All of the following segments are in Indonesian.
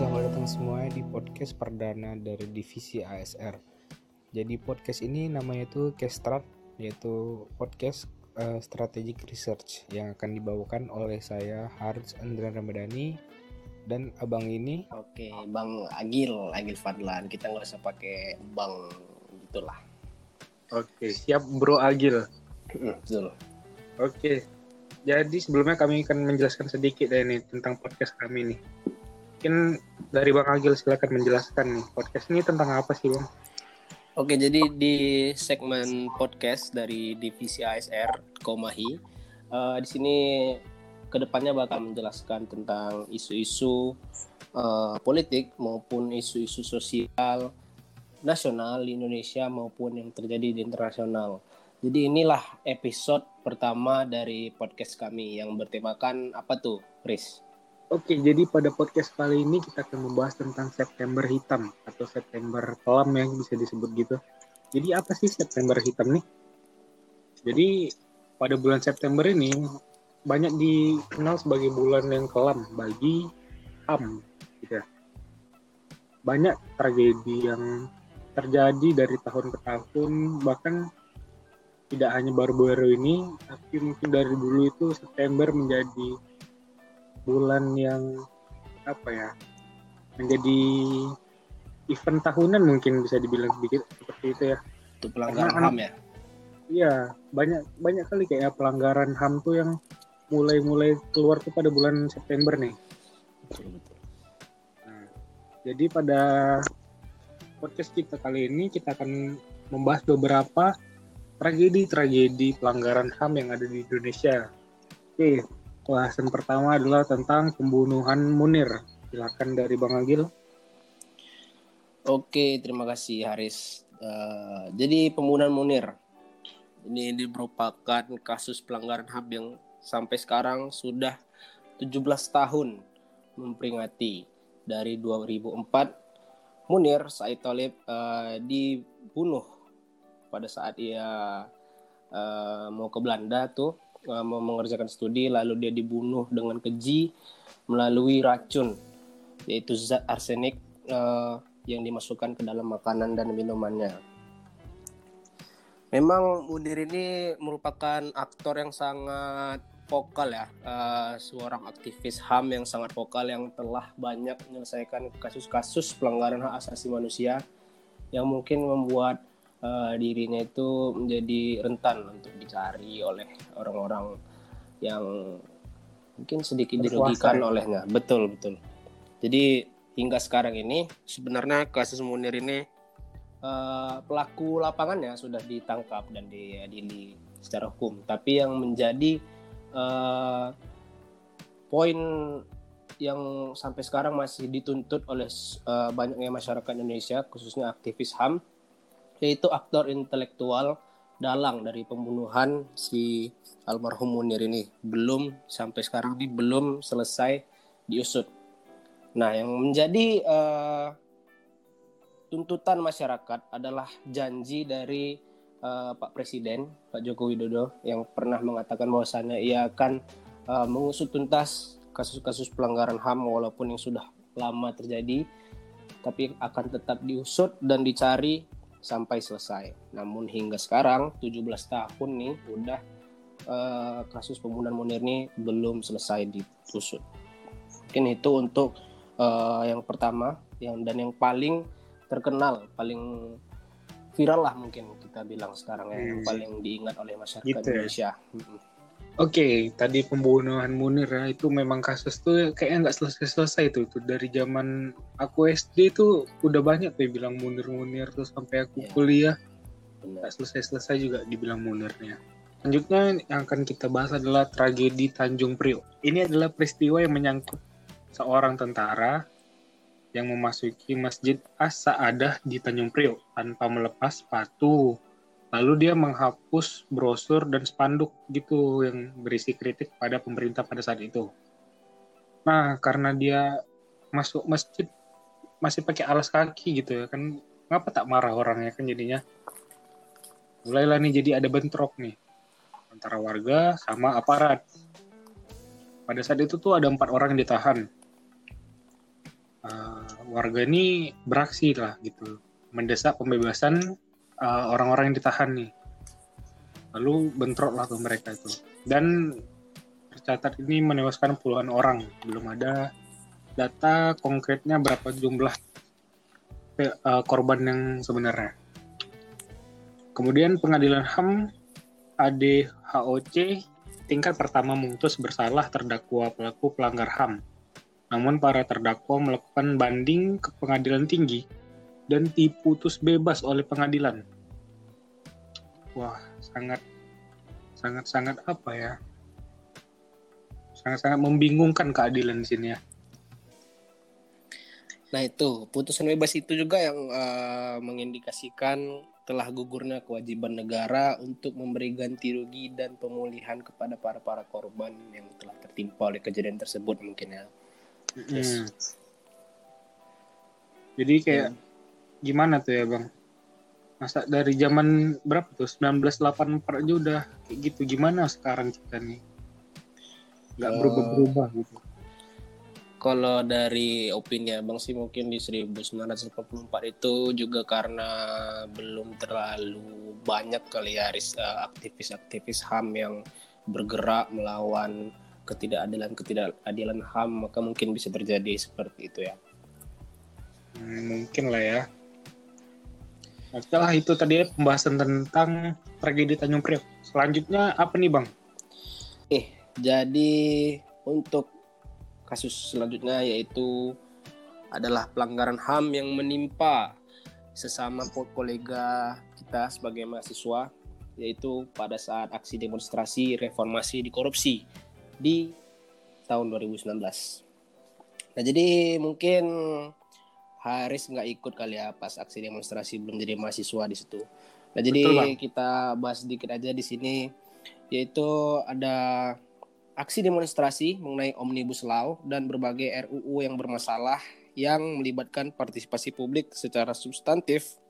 selamat datang semua di podcast perdana dari divisi ASR. Jadi podcast ini namanya itu Kestrat, yaitu podcast uh, strategic research yang akan dibawakan oleh saya Haris Andra Ramadhani dan abang ini. Oke, Bang Agil, Agil Fadlan. Kita nggak usah pakai Bang gitulah. Oke, siap Bro Agil. Hmm, betul. Oke, jadi sebelumnya kami akan menjelaskan sedikit ya nih tentang podcast kami nih. Mungkin dari Bang Agil silakan menjelaskan nih podcast ini tentang apa sih Bang? Oke, jadi di segmen podcast dari divisi ASR Komahi, uh, di sini ke depannya bakal menjelaskan tentang isu-isu uh, politik maupun isu-isu sosial nasional di Indonesia maupun yang terjadi di internasional. Jadi inilah episode pertama dari podcast kami yang bertemakan apa tuh, Riz? Oke, jadi pada podcast kali ini kita akan membahas tentang September Hitam atau September Kelam yang bisa disebut gitu. Jadi apa sih September Hitam nih? Jadi pada bulan September ini banyak dikenal sebagai bulan yang kelam bagi HAM gitu ya. Banyak tragedi yang terjadi dari tahun ke tahun bahkan tidak hanya baru-baru ini, tapi mungkin dari dulu itu September menjadi bulan yang apa ya, menjadi event tahunan mungkin bisa dibilang sedikit seperti itu ya. Itu pelanggaran HAM ya? Iya, banyak banyak kali kayak pelanggaran HAM tuh yang mulai-mulai keluar tuh pada bulan September nih. Nah, jadi pada podcast kita kali ini kita akan membahas beberapa tragedi-tragedi pelanggaran HAM yang ada di Indonesia. Oke, bahasan pertama adalah tentang pembunuhan Munir. Silakan dari Bang Agil. Oke, terima kasih Haris. Uh, jadi pembunuhan Munir ini, ini merupakan kasus pelanggaran HAM yang sampai sekarang sudah 17 tahun memperingati dari 2004 Munir Said Talib uh, dibunuh pada saat ia uh, mau ke Belanda tuh uh, mau mengerjakan studi lalu dia dibunuh dengan keji melalui racun yaitu zat arsenik uh, yang dimasukkan ke dalam makanan dan minumannya. Memang Munir ini merupakan aktor yang sangat vokal ya, uh, seorang aktivis HAM yang sangat vokal yang telah banyak menyelesaikan kasus-kasus pelanggaran hak asasi manusia yang mungkin membuat uh, dirinya itu menjadi rentan untuk dicari oleh orang-orang yang mungkin sedikit dirugikan ya. olehnya. Betul, betul. Jadi hingga sekarang ini sebenarnya kasus Munir ini uh, pelaku lapangannya sudah ditangkap dan diadili secara hukum. Tapi yang menjadi uh, poin yang sampai sekarang masih dituntut oleh uh, banyaknya masyarakat Indonesia, khususnya aktivis HAM, yaitu aktor intelektual dalang dari pembunuhan si almarhum Munir ini belum sampai sekarang ini belum selesai diusut. Nah, yang menjadi uh, tuntutan masyarakat adalah janji dari uh, Pak Presiden Pak Joko Widodo yang pernah mengatakan bahwasannya ia akan uh, mengusut tuntas kasus-kasus pelanggaran HAM walaupun yang sudah lama terjadi tapi akan tetap diusut dan dicari sampai selesai. Namun hingga sekarang 17 tahun nih udah uh, kasus pembunuhan Munir ini belum selesai ditusut. Mungkin itu untuk uh, yang pertama yang dan yang paling terkenal, paling viral lah mungkin kita bilang sekarang ya, yang hmm. paling diingat oleh masyarakat gitu ya? Indonesia. Oke, okay, tadi pembunuhan Munir ya itu memang kasus tuh kayaknya nggak selesai-selesai itu. Itu dari zaman aku SD itu udah banyak tuh bilang Munir-Munir terus sampai aku yeah. kuliah nggak selesai-selesai juga dibilang Munirnya. Selanjutnya yang akan kita bahas adalah tragedi Tanjung Priok. Ini adalah peristiwa yang menyangkut seorang tentara yang memasuki Masjid As-Sa'adah di Tanjung Priok tanpa melepas sepatu Lalu dia menghapus brosur dan spanduk gitu yang berisi kritik pada pemerintah pada saat itu. Nah, karena dia masuk masjid masih pakai alas kaki gitu ya kan ngapa tak marah orangnya kan jadinya? Mulailah nih jadi ada bentrok nih antara warga sama aparat. Pada saat itu tuh ada empat orang yang ditahan. Uh, warga ini beraksi lah gitu, mendesak pembebasan uh, orang-orang yang ditahan nih. Lalu bentrok lah ke mereka itu. Dan tercatat ini menewaskan puluhan orang. Belum ada data konkretnya berapa jumlah uh, korban yang sebenarnya. Kemudian pengadilan HAM ADHOC tingkat pertama memutus bersalah terdakwa pelaku pelanggar HAM. Namun para terdakwa melakukan banding ke pengadilan tinggi dan diputus bebas oleh pengadilan. Wah, sangat sangat sangat apa ya? Sangat-sangat membingungkan keadilan di sini ya. Nah itu putusan bebas itu juga yang uh, mengindikasikan telah gugurnya kewajiban negara untuk memberi ganti rugi dan pemulihan kepada para para korban yang telah tertimpa oleh kejadian tersebut mungkin ya. Hmm. Jadi kayak hmm. Gimana tuh ya bang? Masa dari zaman berapa tuh 1984 aja udah kayak gitu gimana sekarang kita nih? Gak berubah-berubah gitu kalau dari opini abang sih mungkin di 1944 itu juga karena belum terlalu banyak kali ya eh, aktivis-aktivis HAM yang bergerak melawan ketidakadilan ketidakadilan HAM maka mungkin bisa terjadi seperti itu ya. Hmm, mungkin lah ya. Setelah itu tadi pembahasan tentang tragedi Tanjung Priok. Selanjutnya apa nih bang? Eh, jadi untuk kasus selanjutnya yaitu adalah pelanggaran HAM yang menimpa sesama kolega kita sebagai mahasiswa yaitu pada saat aksi demonstrasi reformasi di korupsi di tahun 2019. Nah jadi mungkin Haris nggak ikut kali ya pas aksi demonstrasi belum jadi mahasiswa di situ. Nah jadi Betul, kita bahas sedikit aja di sini yaitu ada aksi demonstrasi mengenai Omnibus Law dan berbagai RUU yang bermasalah yang melibatkan partisipasi publik secara substantif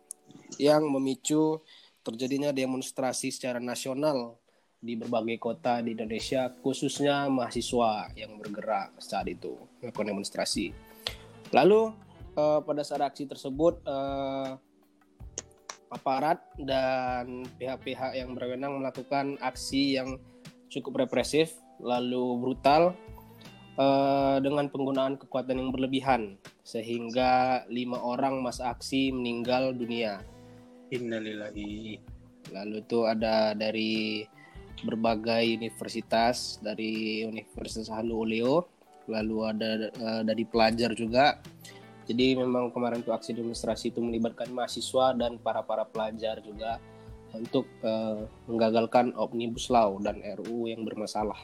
yang memicu terjadinya demonstrasi secara nasional di berbagai kota di Indonesia khususnya mahasiswa yang bergerak saat itu melakukan demonstrasi. Lalu uh, pada saat aksi tersebut uh, aparat dan pihak-pihak yang berwenang melakukan aksi yang cukup represif lalu brutal uh, dengan penggunaan kekuatan yang berlebihan sehingga lima orang masa aksi meninggal dunia. Innalillahi. Lalu itu ada dari berbagai universitas dari Universitas Halu Oleo, lalu ada uh, dari pelajar juga. Jadi memang kemarin tuh aksi demonstrasi itu melibatkan mahasiswa dan para para pelajar juga untuk uh, menggagalkan omnibus law dan RUU yang bermasalah.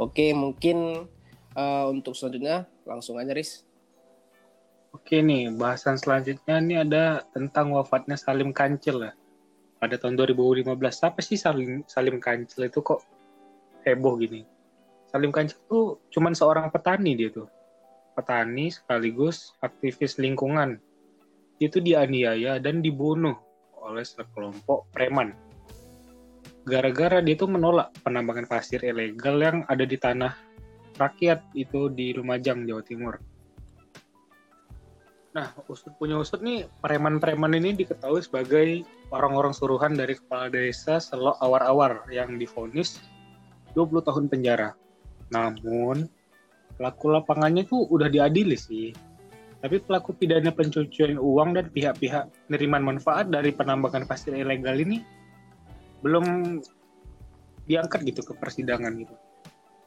Oke, mungkin uh, untuk selanjutnya langsung aja, Riz. Oke nih, bahasan selanjutnya ini ada tentang wafatnya Salim Kancil ya. Pada tahun 2015. Apa sih Salim, Salim Kancil itu kok heboh gini? Salim Kancil itu cuman seorang petani dia tuh. Petani sekaligus aktivis lingkungan. Itu dianiaya dan dibunuh oleh sekelompok preman gara-gara dia tuh menolak penambangan pasir ilegal yang ada di tanah rakyat itu di Lumajang, Jawa Timur. Nah, usut punya usut nih, preman-preman ini diketahui sebagai orang-orang suruhan dari kepala desa Selok Awar-Awar yang difonis 20 tahun penjara. Namun, pelaku lapangannya tuh udah diadili sih. Tapi pelaku pidana pencucian uang dan pihak-pihak penerimaan manfaat dari penambangan pasir ilegal ini belum diangkat gitu ke persidangan gitu.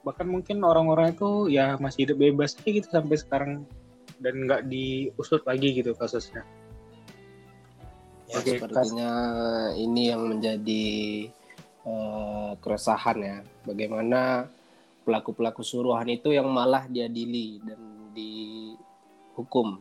Bahkan mungkin orang-orang itu ya masih hidup bebas aja gitu sampai sekarang dan nggak diusut lagi gitu kasusnya. Ya Oke, sepertinya kas... ini yang menjadi uh, keresahan ya. Bagaimana pelaku-pelaku suruhan itu yang malah diadili dan dihukum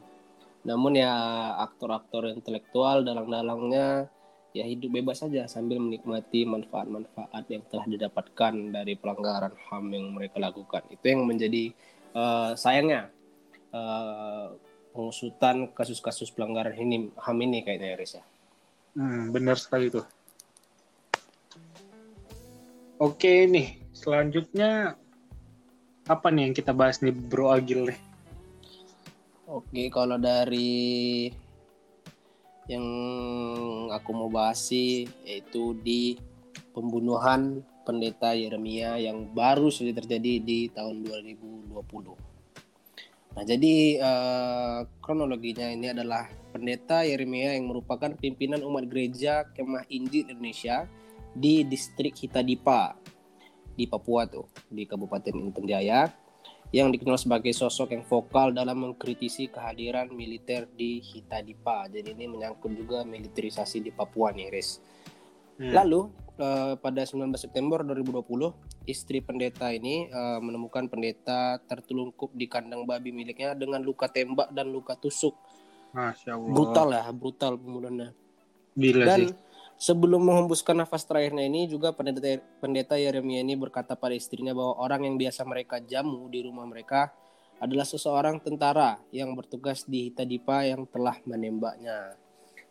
namun ya aktor-aktor intelektual dalang-dalangnya ya hidup bebas saja sambil menikmati manfaat-manfaat yang telah didapatkan dari pelanggaran HAM yang mereka lakukan. Itu yang menjadi uh, sayangnya uh, pengusutan kasus-kasus pelanggaran ini HAM ini kayaknya Riz ya. Hmm, benar sekali itu. Oke nih, selanjutnya apa nih yang kita bahas nih Bro Agil nih? Oke, kalau dari yang aku mau bahas sih yaitu di pembunuhan pendeta Yeremia yang baru saja terjadi di tahun 2020. Nah, jadi uh, kronologinya ini adalah pendeta Yeremia yang merupakan pimpinan umat gereja Kemah Injil Indonesia di distrik Hitadipa di Papua tuh, di Kabupaten Intan Jaya yang dikenal sebagai sosok yang vokal dalam mengkritisi kehadiran militer di Hitadipa. Jadi ini menyangkut juga militerisasi di Papua nih, Riz. Hmm. Lalu uh, pada 19 September 2020, istri pendeta ini uh, menemukan pendeta tertelungkup di kandang babi miliknya dengan luka tembak dan luka tusuk. Masya Allah. Brutal ya, brutal pembunuhannya. Bila dan sih Sebelum menghembuskan nafas terakhirnya ini juga pendeta, pendeta Yeremia ini berkata pada istrinya bahwa orang yang biasa mereka jamu di rumah mereka adalah seseorang tentara yang bertugas di Hitadipa yang telah menembaknya.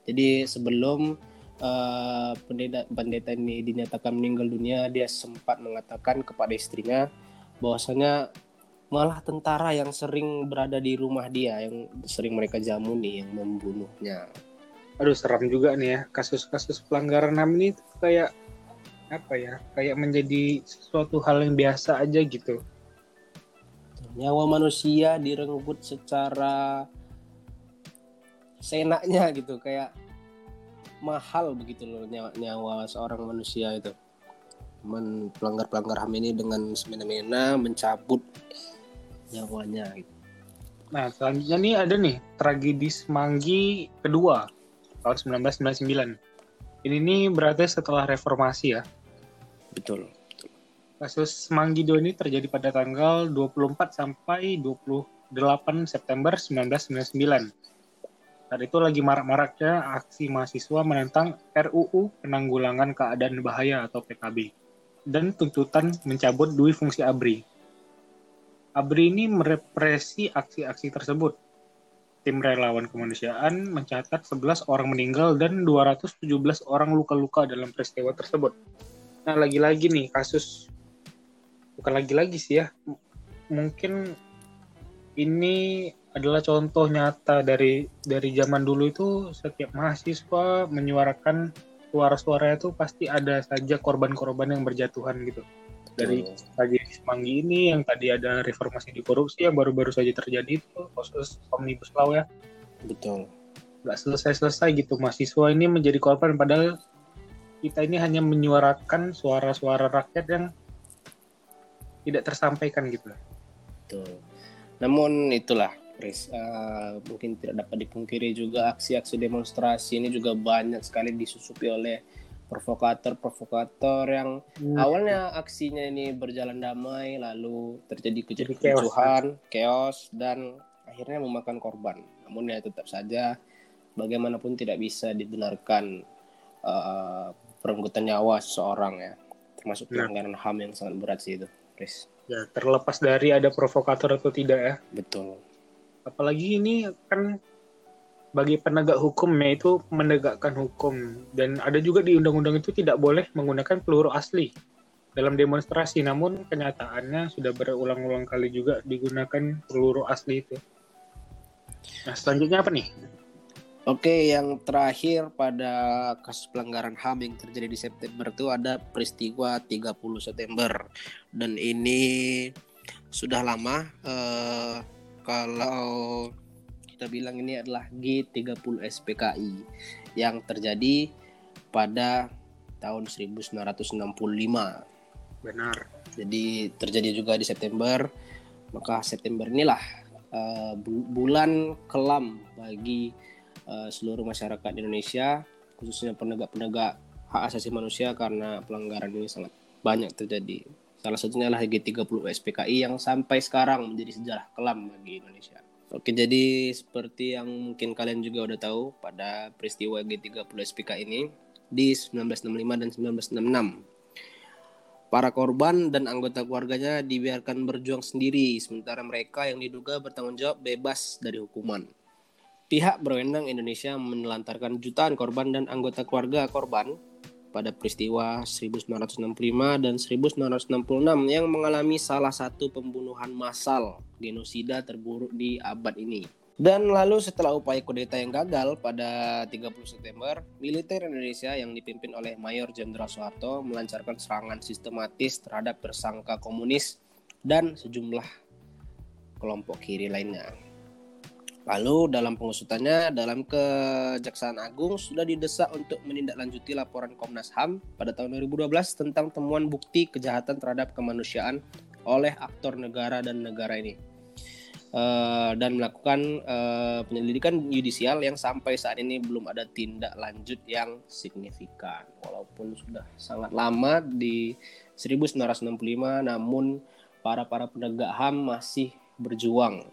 Jadi sebelum uh, pendeta pendeta ini dinyatakan meninggal dunia, dia sempat mengatakan kepada istrinya bahwasanya malah tentara yang sering berada di rumah dia yang sering mereka jamu nih yang membunuhnya aduh seram juga nih ya kasus-kasus pelanggaran HAM ini kayak apa ya kayak menjadi sesuatu hal yang biasa aja gitu. Nyawa manusia direnggut secara seenaknya gitu kayak mahal begitu loh nyawa, nyawa seorang manusia itu. Men pelanggar pelanggar ham ini dengan semena-mena mencabut nyawanya gitu. Nah selanjutnya nih ada nih tragedi Semanggi kedua tahun 1999. Ini nih berarti setelah reformasi ya. Betul. Kasus Manggido ini terjadi pada tanggal 24 sampai 28 September 1999. Saat itu lagi marak-maraknya aksi mahasiswa menentang RUU Penanggulangan Keadaan Bahaya atau PKB dan tuntutan mencabut dui fungsi ABRI. ABRI ini merepresi aksi-aksi tersebut tim relawan kemanusiaan mencatat 11 orang meninggal dan 217 orang luka-luka dalam peristiwa tersebut. Nah, lagi-lagi nih kasus bukan lagi-lagi sih ya. Mungkin ini adalah contoh nyata dari dari zaman dulu itu setiap mahasiswa menyuarakan suara-suaranya itu pasti ada saja korban-korban yang berjatuhan gitu dari lagi Semanggi ini yang tadi ada reformasi di korupsi yang baru-baru saja terjadi itu proses omnibus law ya. Betul. Nggak selesai-selesai gitu mahasiswa ini menjadi korban padahal kita ini hanya menyuarakan suara-suara rakyat yang tidak tersampaikan gitu. Betul. Namun itulah Chris uh, mungkin tidak dapat dipungkiri juga aksi-aksi demonstrasi ini juga banyak sekali disusupi oleh provokator-provokator yang hmm. awalnya aksinya ini berjalan damai lalu terjadi kericuhan, chaos dan akhirnya memakan korban. Namun ya tetap saja bagaimanapun tidak bisa dibenarkan uh, perenggutan nyawa seseorang ya, termasuk nah. pelanggaran HAM yang sangat berat sih itu, Chris. Ya, terlepas dari ada provokator atau tidak ya. Betul. Apalagi ini kan bagi penegak hukum yaitu menegakkan hukum dan ada juga di undang-undang itu tidak boleh menggunakan peluru asli dalam demonstrasi namun kenyataannya sudah berulang-ulang kali juga digunakan peluru asli itu. Nah selanjutnya apa nih? Oke, yang terakhir pada kasus pelanggaran HAM yang terjadi di September itu ada peristiwa 30 September dan ini sudah lama uh, kalau kita bilang ini adalah G30 SPKI yang terjadi pada tahun 1965. Benar. Jadi terjadi juga di September. Maka September inilah uh, bulan kelam bagi uh, seluruh masyarakat Indonesia, khususnya penegak-penegak hak asasi manusia karena pelanggaran ini sangat banyak terjadi. Salah satunya adalah G30 SPKI yang sampai sekarang menjadi sejarah kelam bagi Indonesia. Oke, jadi seperti yang mungkin kalian juga udah tahu pada peristiwa G30 SPK ini di 1965 dan 1966. Para korban dan anggota keluarganya dibiarkan berjuang sendiri, sementara mereka yang diduga bertanggung jawab bebas dari hukuman. Pihak berwenang Indonesia menelantarkan jutaan korban dan anggota keluarga korban pada peristiwa 1965 dan 1966 yang mengalami salah satu pembunuhan massal genosida terburuk di abad ini. Dan lalu setelah upaya kudeta yang gagal pada 30 September, militer Indonesia yang dipimpin oleh Mayor Jenderal Soeharto melancarkan serangan sistematis terhadap tersangka komunis dan sejumlah kelompok kiri lainnya. Lalu dalam pengusutannya, dalam Kejaksaan Agung sudah didesak untuk menindaklanjuti laporan Komnas HAM pada tahun 2012 tentang temuan bukti kejahatan terhadap kemanusiaan oleh aktor negara dan negara ini uh, dan melakukan uh, penyelidikan yudisial yang sampai saat ini belum ada tindak lanjut yang signifikan. Walaupun sudah sangat lama di 1965 namun para para penegak HAM masih berjuang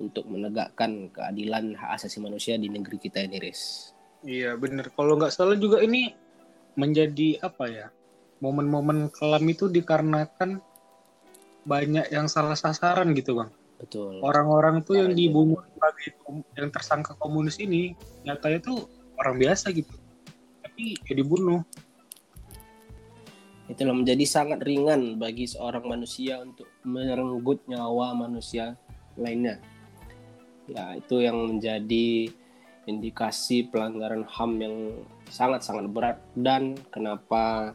untuk menegakkan keadilan hak asasi manusia di negeri kita ini, Riz. Iya, benar. Kalau nggak salah juga ini menjadi apa ya? Momen-momen kelam itu dikarenakan banyak yang salah sasaran gitu, Bang Betul. Orang-orang tuh yang dibunuh sebagai yang tersangka komunis ini nyatanya tuh orang biasa gitu. Tapi ya dibunuh. Itulah menjadi sangat ringan bagi seorang manusia untuk merenggut nyawa manusia lainnya. Ya, itu yang menjadi indikasi pelanggaran HAM yang sangat-sangat berat. Dan kenapa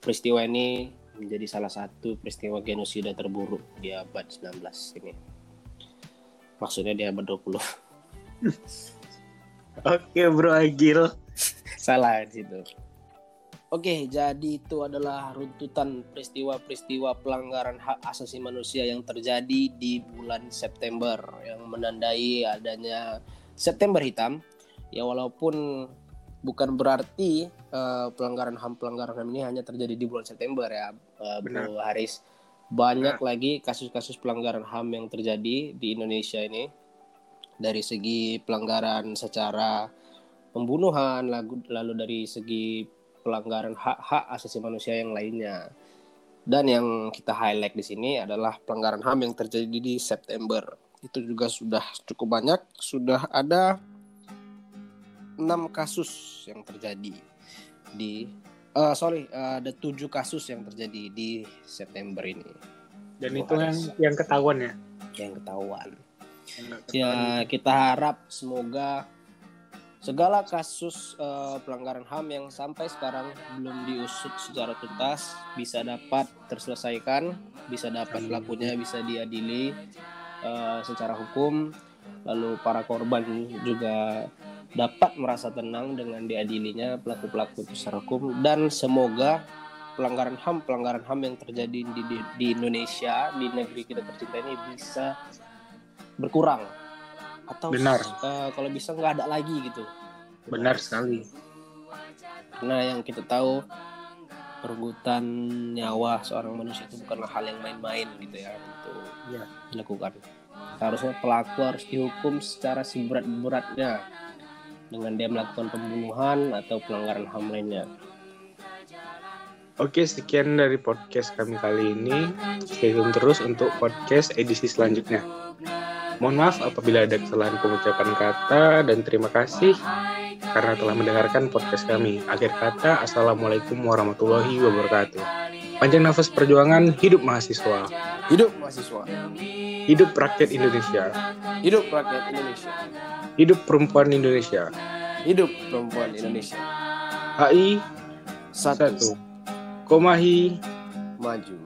peristiwa ini menjadi salah satu peristiwa genosida terburuk di abad 19 ini? Maksudnya dia abad 20 oke bro Agil. Salah di situ Oke, jadi itu adalah runtutan peristiwa-peristiwa pelanggaran hak asasi manusia yang terjadi di bulan September yang menandai adanya September hitam. Ya walaupun bukan berarti uh, pelanggaran HAM pelanggaran HAM ini hanya terjadi di bulan September ya, uh, Bro Haris banyak nah. lagi kasus-kasus pelanggaran HAM yang terjadi di Indonesia ini dari segi pelanggaran secara pembunuhan lalu dari segi pelanggaran hak-hak asasi manusia yang lainnya. Dan yang kita highlight di sini adalah pelanggaran HAM yang terjadi di September. Itu juga sudah cukup banyak. Sudah ada enam kasus yang terjadi di uh, sorry uh, ada tujuh kasus yang terjadi di September ini. Dan itu yang yang ketahuan ya? Yang ketahuan. Ya kita harap semoga segala kasus uh, pelanggaran HAM yang sampai sekarang belum diusut secara tuntas bisa dapat terselesaikan, bisa dapat pelakunya bisa diadili uh, secara hukum, lalu para korban juga dapat merasa tenang dengan diadilinya pelaku-pelaku secara hukum. Dan semoga pelanggaran HAM pelanggaran HAM yang terjadi di, di, di Indonesia di negeri kita tercinta ini bisa berkurang atau benar uh, kalau bisa nggak ada lagi gitu benar sekali karena yang kita tahu perbuatan nyawa seorang manusia itu bukanlah hal yang main-main gitu ya untuk ya. dilakukan harusnya pelaku harus dihukum secara seberat-beratnya dengan dia melakukan pembunuhan atau pelanggaran HAM lainnya. Oke, sekian dari podcast kami kali ini. Stay tune terus untuk podcast edisi selanjutnya. Mohon maaf apabila ada kesalahan pengucapan kata dan terima kasih karena telah mendengarkan podcast kami. Akhir kata, Assalamualaikum warahmatullahi wabarakatuh. Panjang nafas perjuangan, hidup mahasiswa. Hidup mahasiswa. Hidup rakyat Indonesia. Hidup rakyat Indonesia. Hidup perempuan Indonesia. Hidup perempuan Indonesia. HI satu. satu. Komahi maju.